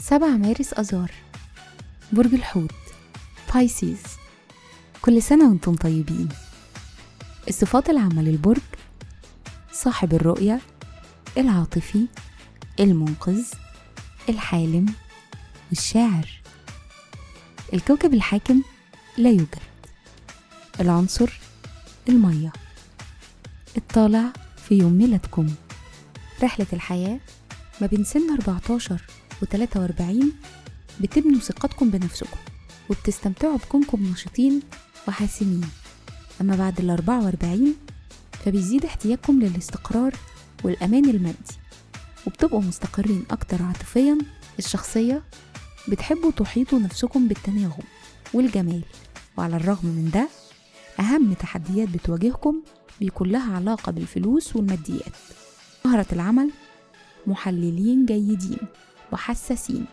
سبعة مارس أذار برج الحوت بايسيز كل سنة وأنتم طيبين. الصفات العامة للبرج صاحب الرؤية العاطفي المنقذ الحالم والشاعر الكوكب الحاكم لا يوجد. العنصر المية. الطالع في يوم ميلادكم. رحلة الحياة ما بين سن 14 و 43 بتبنوا ثقتكم بنفسكم وبتستمتعوا بكونكم نشيطين وحاسمين. أما بعد ال 44 فبيزيد احتياجكم للاستقرار والأمان المادي وبتبقوا مستقرين أكتر عاطفيا الشخصية بتحبوا تحيطوا نفسكم بالتناغم والجمال. وعلى الرغم من ده أهم تحديات بتواجهكم بيكون لها علاقة بالفلوس والماديات. مهرة العمل محللين جيدين وحساسين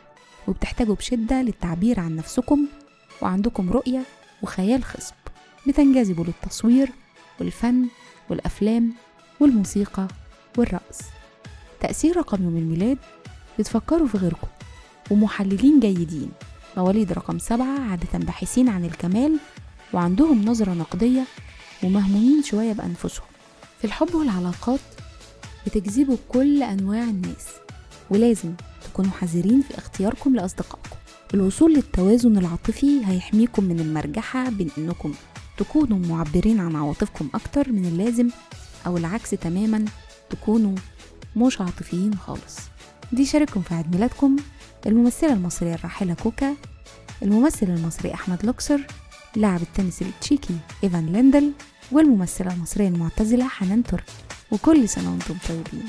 وبتحتاجوا بشدة للتعبير عن نفسكم وعندكم رؤية وخيال خصب. بتنجذبوا للتصوير والفن والأفلام والموسيقى والرقص. تأثير رقم يوم الميلاد بتفكروا في غيركم. ومحللين جيدين. مواليد رقم سبعة عادة باحثين عن الكمال وعندهم نظرة نقدية ومهمومين شوية بأنفسهم. في الحب والعلاقات بتجذبوا كل أنواع الناس ولازم تكونوا حذرين في اختياركم لأصدقائكم. الوصول للتوازن العاطفي هيحميكم من المرجحة بين إنكم تكونوا معبرين عن عواطفكم أكتر من اللازم أو العكس تماما تكونوا مش عاطفيين خالص. دي شارككم في عيد ميلادكم. الممثلة المصرية الراحلة كوكا الممثل المصري أحمد لوكسر لاعب التنس التشيكي إيفان ليندل والممثلة المصرية المعتزلة حنان ترك. وكل سنة وأنتم طيبين.